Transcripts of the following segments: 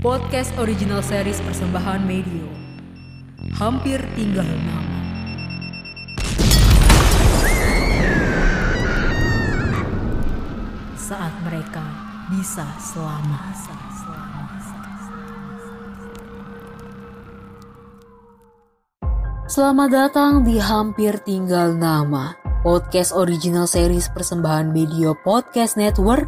Podcast original series persembahan Medio. Hampir tinggal nama. Saat mereka bisa selamat. Selamat datang di Hampir Tinggal Nama, podcast original series persembahan Media Podcast Network,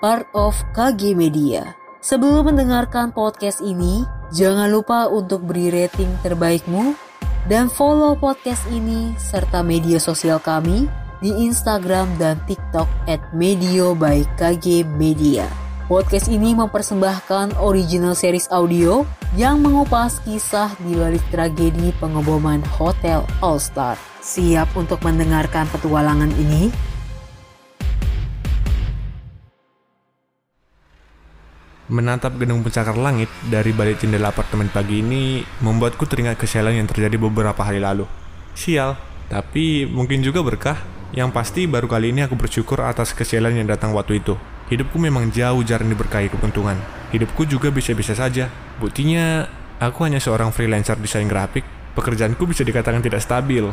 part of KG Media. Sebelum mendengarkan podcast ini, jangan lupa untuk beri rating terbaikmu dan follow podcast ini serta media sosial kami di Instagram dan TikTok at Medio by KG Media. Podcast ini mempersembahkan original series audio yang mengupas kisah di balik tragedi pengeboman Hotel All Star. Siap untuk mendengarkan petualangan ini? Menatap gedung pencakar langit dari balik jendela apartemen pagi ini membuatku teringat kesialan yang terjadi beberapa hari lalu. Sial, tapi mungkin juga berkah. Yang pasti baru kali ini aku bersyukur atas kesialan yang datang waktu itu. Hidupku memang jauh jarang diberkahi keuntungan. Hidupku juga bisa-bisa saja. Buktinya, aku hanya seorang freelancer desain grafik. Pekerjaanku bisa dikatakan tidak stabil.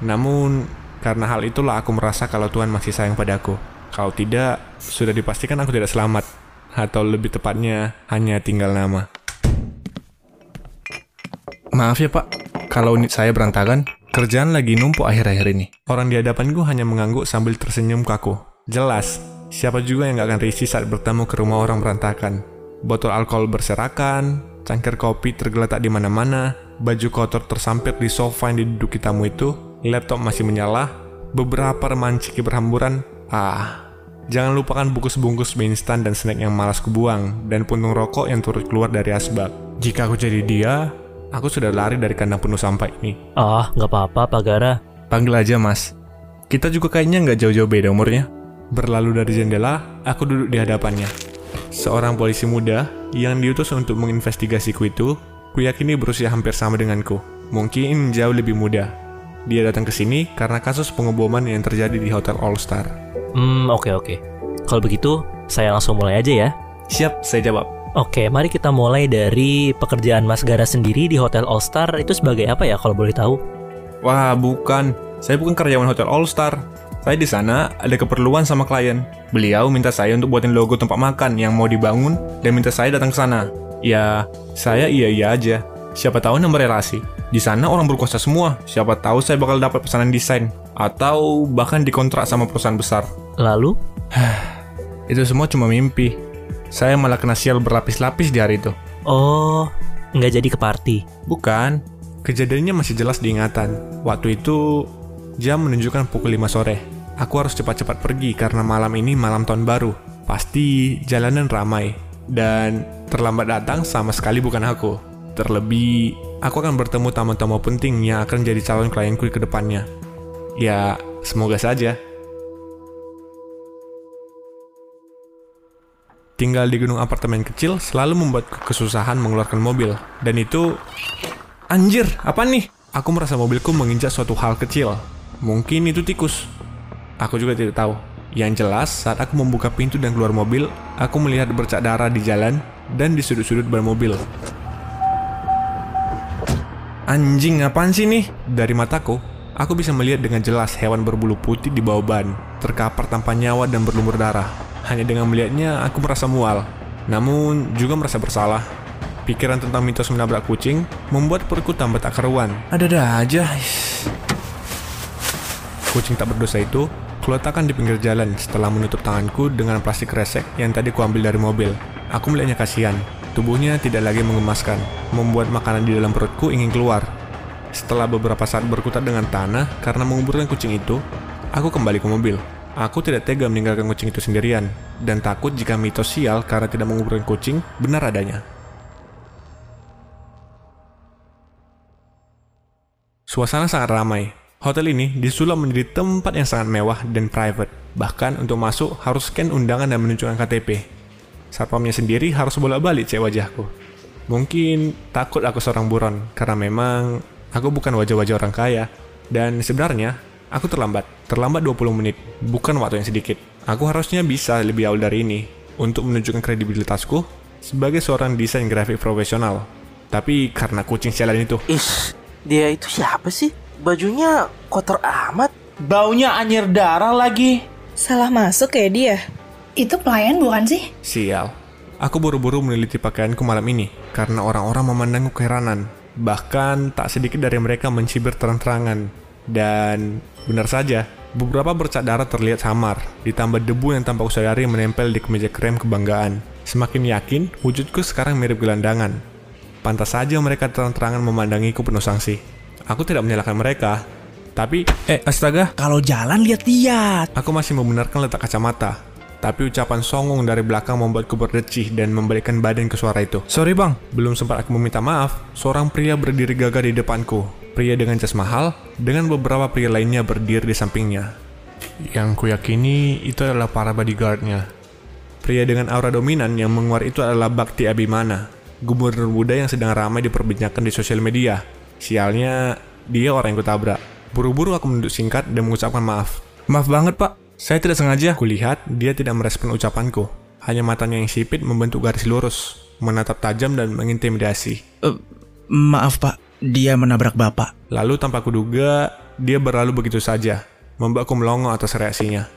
Namun, karena hal itulah aku merasa kalau Tuhan masih sayang padaku. Kalau tidak, sudah dipastikan aku tidak selamat. Atau lebih tepatnya, hanya tinggal nama. Maaf ya pak, kalau unit saya berantakan, kerjaan lagi numpuk akhir-akhir ini. Orang di hadapanku hanya mengangguk sambil tersenyum kaku. Jelas, siapa juga yang gak akan risih saat bertemu ke rumah orang berantakan. Botol alkohol berserakan, cangkir kopi tergeletak di mana-mana, baju kotor tersampir di sofa yang diduduki tamu itu, laptop masih menyala, beberapa remahan ciki berhamburan. Ah, jangan lupakan bungkus-bungkus mie instan dan snack yang malas kubuang, dan puntung rokok yang turut keluar dari asbak. Jika aku jadi dia, aku sudah lari dari kandang penuh sampah ini. Ah, nggak apa-apa, Pak Gara. Panggil aja mas. Kita juga kayaknya nggak jauh-jauh beda umurnya. Berlalu dari jendela, aku duduk di hadapannya. Seorang polisi muda yang diutus untuk menginvestigasiku itu, kuyakini berusia hampir sama denganku. Mungkin jauh lebih muda. Dia datang ke sini karena kasus pengeboman yang terjadi di Hotel All Star. Hmm, oke oke. Kalau begitu, saya langsung mulai aja ya. Siap, saya jawab. Oke, mari kita mulai dari pekerjaan Mas Gara sendiri di Hotel All Star itu sebagai apa ya kalau boleh tahu? Wah, bukan. Saya bukan karyawan Hotel All Star. Saya di sana ada keperluan sama klien. Beliau minta saya untuk buatin logo tempat makan yang mau dibangun dan minta saya datang ke sana. Ya, saya iya-iya aja. Siapa tahu nambah relasi. Di sana orang berkuasa semua. Siapa tahu saya bakal dapat pesanan desain atau bahkan dikontrak sama perusahaan besar. Lalu? Itu semua cuma mimpi. Saya malah kena sial berlapis-lapis di hari itu. Oh, nggak jadi ke party. Bukan, kejadiannya masih jelas diingatan. Waktu itu jam menunjukkan pukul 5 sore. Aku harus cepat-cepat pergi karena malam ini malam tahun baru. Pasti jalanan ramai. Dan terlambat datang sama sekali bukan aku. Terlebih, aku akan bertemu tamu-tamu penting yang akan jadi calon klienku ke depannya. Ya, semoga saja. Tinggal di gedung apartemen kecil selalu membuatku kesusahan mengeluarkan mobil. Dan itu... Anjir, apa nih? Aku merasa mobilku menginjak suatu hal kecil. Mungkin itu tikus. Aku juga tidak tahu. Yang jelas, saat aku membuka pintu dan keluar mobil, aku melihat bercak darah di jalan dan di sudut-sudut ban mobil. Anjing, apaan sih nih? Dari mataku, aku bisa melihat dengan jelas hewan berbulu putih di bawah ban, terkapar tanpa nyawa dan berlumur darah. Hanya dengan melihatnya, aku merasa mual. Namun, juga merasa bersalah. Pikiran tentang mitos menabrak kucing membuat perutku tambah tak karuan. Ada-ada aja. Kucing tak berdosa itu kuletakkan di pinggir jalan setelah menutup tanganku dengan plastik resek yang tadi kuambil dari mobil. Aku melihatnya kasihan. Tubuhnya tidak lagi mengemaskan, membuat makanan di dalam perutku ingin keluar. Setelah beberapa saat berkutat dengan tanah karena menguburkan kucing itu, aku kembali ke mobil. Aku tidak tega meninggalkan kucing itu sendirian, dan takut jika mitos sial karena tidak menguburkan kucing benar adanya. Suasana sangat ramai. Hotel ini disulap menjadi tempat yang sangat mewah dan private. Bahkan untuk masuk harus scan undangan dan menunjukkan KTP. Satpamnya sendiri harus bolak-balik cek wajahku. Mungkin takut aku seorang buron, karena memang aku bukan wajah-wajah orang kaya. Dan sebenarnya, aku terlambat. Terlambat 20 menit, bukan waktu yang sedikit. Aku harusnya bisa lebih awal dari ini. Untuk menunjukkan kredibilitasku, sebagai seorang desain grafik profesional. Tapi karena kucing sialan itu, Ih, dia itu siapa sih? Bajunya kotor amat. Baunya anyir darah lagi. Salah masuk ya dia? Itu pelayan bukan sih? sial. Aku buru-buru meneliti pakaianku malam ini karena orang-orang memandangku keheranan. Bahkan tak sedikit dari mereka mencibir terang-terangan. Dan benar saja, beberapa bercak darah terlihat samar, ditambah debu yang tampak sehari menempel di kemeja krem kebanggaan. Semakin yakin, wujudku sekarang mirip gelandangan. Pantas saja mereka terang-terangan memandangiku penuh sanksi. Aku tidak menyalahkan mereka, tapi eh astaga, Kalau jalan lihat-lihat. Aku masih membenarkan letak kacamata, tapi ucapan songong dari belakang membuatku berdecih dan membalikkan badan ke suara itu. Sorry bang, belum sempat aku meminta maaf, seorang pria berdiri gagah di depanku. Pria dengan jas mahal, dengan beberapa pria lainnya berdiri di sampingnya. Yang kuyakini itu adalah para bodyguardnya. Pria dengan aura dominan yang menguar itu adalah Bakti Abimana, gubernur muda yang sedang ramai diperbincangkan di sosial media. Sialnya, dia orang yang kutabrak. Buru-buru aku menunduk singkat dan mengucapkan maaf. Maaf banget pak, saya tidak sengaja. Kulihat dia tidak merespon ucapanku. Hanya matanya yang sipit membentuk garis lurus, menatap tajam dan mengintimidasi. Eh, maaf pak, dia menabrak bapak. Lalu tanpa kuduga, dia berlalu begitu saja, membuatku melongo atas reaksinya.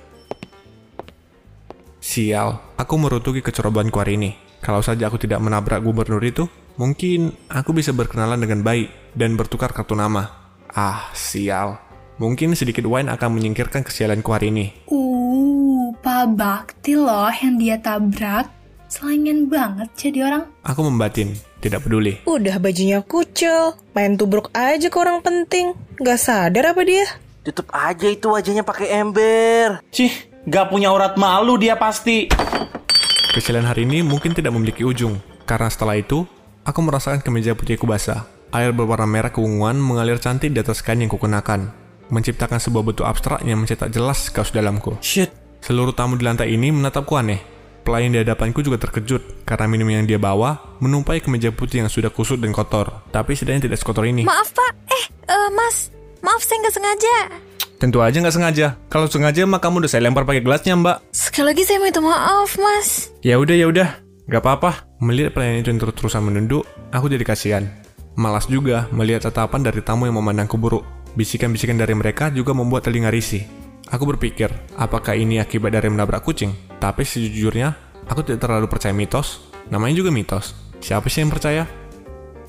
Sial, aku merutuki kecerobohanku hari ini. Kalau saja aku tidak menabrak gubernur itu, mungkin aku bisa berkenalan dengan baik dan bertukar kartu nama. Ah, sial. Mungkin sedikit wine akan menyingkirkan kesialanku hari ini. Uh, Pak Bakti loh yang dia tabrak. Selengen banget jadi orang. Aku membatin, tidak peduli. Udah bajunya kucel, main tubruk aja ke orang penting. Gak sadar apa dia? Tutup aja itu wajahnya pakai ember. Cih, gak punya urat malu dia pasti. Kesialan hari ini mungkin tidak memiliki ujung, karena setelah itu, aku merasakan kemeja putihku basah. Air berwarna merah keunguan mengalir cantik di atas kain yang kukenakan, menciptakan sebuah bentuk abstrak yang mencetak jelas kaos dalamku. Shit, Seluruh tamu di lantai ini menatapku aneh. Pelayan di hadapanku juga terkejut karena minum yang dia bawa menumpai kemeja putih yang sudah kusut dan kotor. Tapi setidaknya tidak sekotor ini. Maaf pak, eh eh, mas, maaf saya nggak sengaja. Tentu aja nggak sengaja. Kalau sengaja mah kamu udah saya lempar pakai gelasnya mbak. Sekali lagi saya minta maaf mas. Ya udah ya udah, nggak apa-apa. Melihat pelayan itu yang terus-terusan menunduk, aku jadi kasihan. Malas juga melihat tatapan dari tamu yang memandangku buruk. Bisikan-bisikan dari mereka juga membuat telinga risih. Aku berpikir, apakah ini akibat dari menabrak kucing? Tapi sejujurnya, aku tidak terlalu percaya mitos. Namanya juga mitos. Siapa sih yang percaya?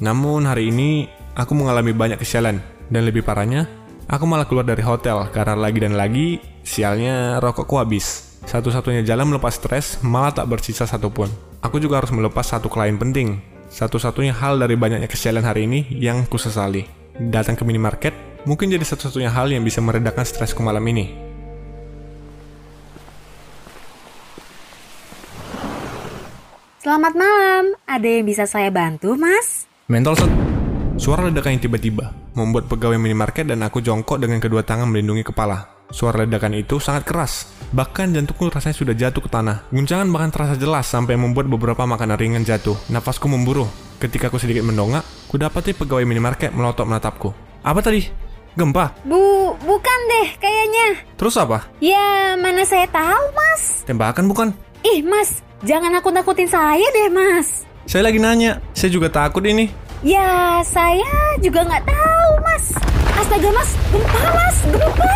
Namun hari ini, aku mengalami banyak kesialan. Dan lebih parahnya, aku malah keluar dari hotel karena lagi dan lagi, sialnya rokokku habis. Satu-satunya jalan melepas stres malah tak bersisa satupun. Aku juga harus melepas satu klien penting. Satu-satunya hal dari banyaknya kesialan hari ini yang kusesali. Datang ke minimarket mungkin jadi satu-satunya hal yang bisa meredakan stresku malam ini. Selamat malam, ada yang bisa saya bantu, Mas? Mental set. Suara ledakan yang tiba-tiba membuat pegawai minimarket dan aku jongkok dengan kedua tangan melindungi kepala. Suara ledakan itu sangat keras, bahkan jantungku rasanya sudah jatuh ke tanah. Guncangan bahkan terasa jelas sampai membuat beberapa makanan ringan jatuh. Nafasku memburuh. Ketika aku sedikit mendongak, kudapati pegawai minimarket melotot menatapku. Apa tadi? Gempa? Bu, bukan deh kayaknya. Terus apa? Ya, mana saya tahu, Mas. Tembakan bukan? Ih, Mas, jangan nakut-nakutin saya deh, Mas. Saya lagi nanya. Saya juga takut ini. Ya, saya juga nggak tahu, Mas. Astaga, Mas, gempa, Mas, gempa.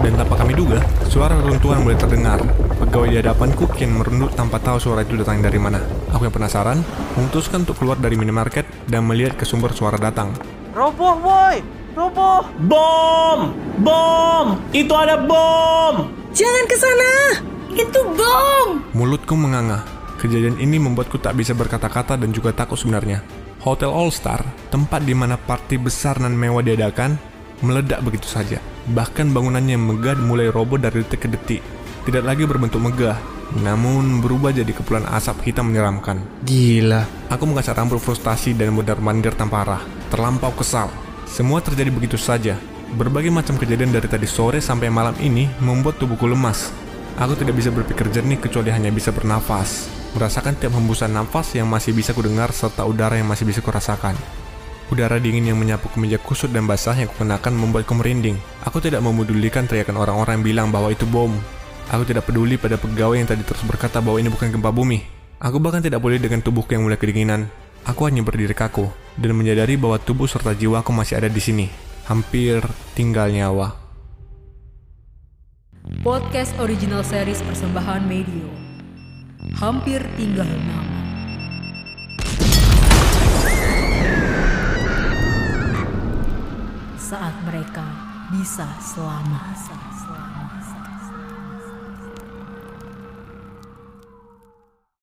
Dan tanpa kami duga, suara runtuhan mulai terdengar. Pegawai di hadapanku kian merunduk tanpa tahu suara itu datang dari mana. Aku yang penasaran, memutuskan untuk keluar dari minimarket dan melihat ke sumber suara datang. Roboh, boy. Roboh. Bom! Bom! Itu ada bom! Jangan ke sana. Itu bom! Mulutku menganga. Kejadian ini membuatku tak bisa berkata-kata dan juga takut sebenarnya. Hotel All Star, tempat di mana party besar dan mewah diadakan, meledak begitu saja. Bahkan bangunannya yang megah mulai roboh dari detik ke detik. Tidak lagi berbentuk megah, namun berubah jadi kepulan asap hitam menyeramkan. Gila. Aku mengasah rambut frustasi dan mundar-mandir tanpa arah. Terlampau kesal. Semua terjadi begitu saja. Berbagai macam kejadian dari tadi sore sampai malam ini membuat tubuhku lemas. Aku tidak bisa berpikir jernih kecuali hanya bisa bernafas. Merasakan tiap hembusan nafas yang masih bisa kudengar serta udara yang masih bisa kurasakan. Udara dingin yang menyapu kemeja kusut dan basah yang kukenakan membuatku merinding. Aku tidak memedulikan teriakan orang-orang yang bilang bahwa itu bom. Aku tidak peduli pada pegawai yang tadi terus berkata bahwa ini bukan gempa bumi. Aku bahkan tidak boleh dengan tubuhku yang mulai kedinginan. Aku hanya berdiri kaku dan menyadari bahwa tubuh serta jiwaku masih ada di sini. Hampir tinggal nyawa. Podcast original series persembahan Medio. Hampir tinggal nama. Saat mereka bisa selamat.